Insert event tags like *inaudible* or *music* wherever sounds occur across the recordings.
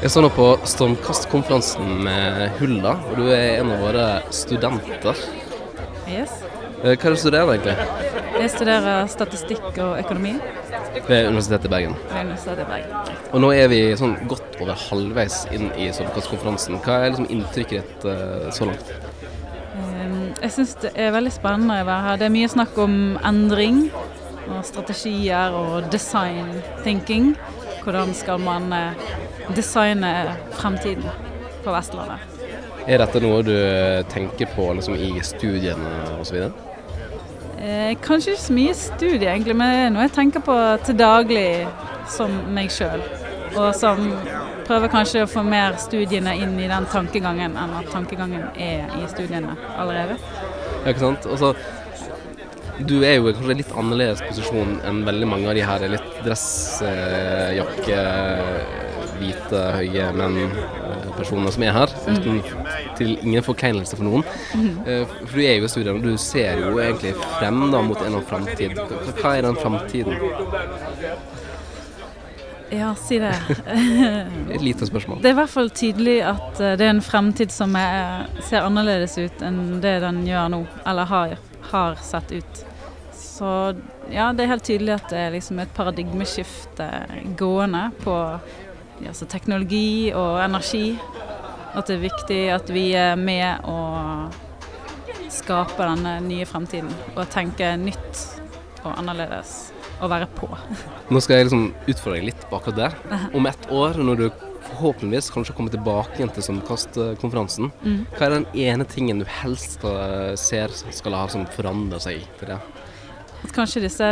Jeg står nå på Stormkastkonferansen med Hulla, og du er en av våre studenter. Yes. Eh, Hva er det du studerer egentlig? Jeg studerer statistikk og økonomi Ved Universitetet i Bergen. ved Universitetet i Bergen. Og nå er vi sånn godt over halvveis inn i Stormkastkonferansen. Hva er liksom inntrykket ditt eh, så langt? Um, Jeg syns det er veldig spennende å være her. Det er mye snakk om endring og strategier og design thinking. Hvordan skal man eh, designe fremtiden på Vestlandet? Er dette noe du eh, tenker på liksom, i studiene osv.? Eh, kanskje ikke så mye studie, egentlig, men det er noe jeg tenker på til daglig som meg sjøl. Og som prøver kanskje å få mer studiene inn i den tankegangen enn at tankegangen er i studiene allerede. Ja, ikke sant? Og så du er jo kanskje i litt annerledes posisjon enn veldig mange av de her litt dressjakke, hvite, høye menn-personer som er her. Uten til ingen forkleinelse for noen. Eh, For du er jo i studien, og du ser jo egentlig frem da mot en av framtid. Hva- Hva er den framtiden? Ja, si det. *laughs* Et lite spørsmål. Det er i hvert fall tydelig at eh, det er en fremtid som er, ser annerledes ut enn det den gjør nå, eller har, har sett ut. Så ja, det er helt tydelig at det er liksom et paradigmeskifte gående på ja, teknologi og energi. At det er viktig at vi er med å skape denne nye fremtiden og tenke nytt og annerledes og være på. Nå skal jeg liksom utfordre deg litt på akkurat det. *laughs* Om ett år, når du forhåpentligvis kanskje kommer tilbake igjen til Sommerkastkonferansen, hva er den ene tingen du helst ser skal ha som forandre seg til det? At kanskje disse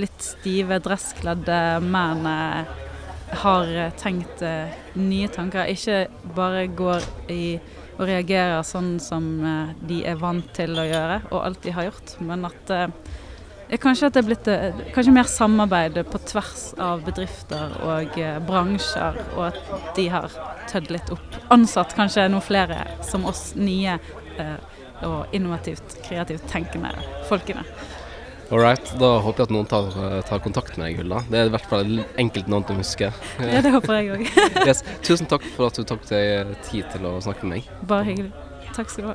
litt stive, dresskledde mennene har eh, tenkt eh, nye tanker. Ikke bare går i og reagerer sånn som eh, de er vant til å gjøre og alt de har gjort, men at Kanskje at det er blitt kanskje mer samarbeid på tvers av bedrifter og bransjer, og at de har tødd litt opp. Ansatt kanskje noen flere som oss nye og innovativt, kreativt tenkende folkene. All right, da håper jeg at noen tar, tar kontakt med deg, Hulda. Det er i hvert fall enkelt navn til å huske. Ja, det håper jeg òg. Yes. Tusen takk for at du tok deg tid til å snakke med meg. Bare hyggelig. Takk skal du ha.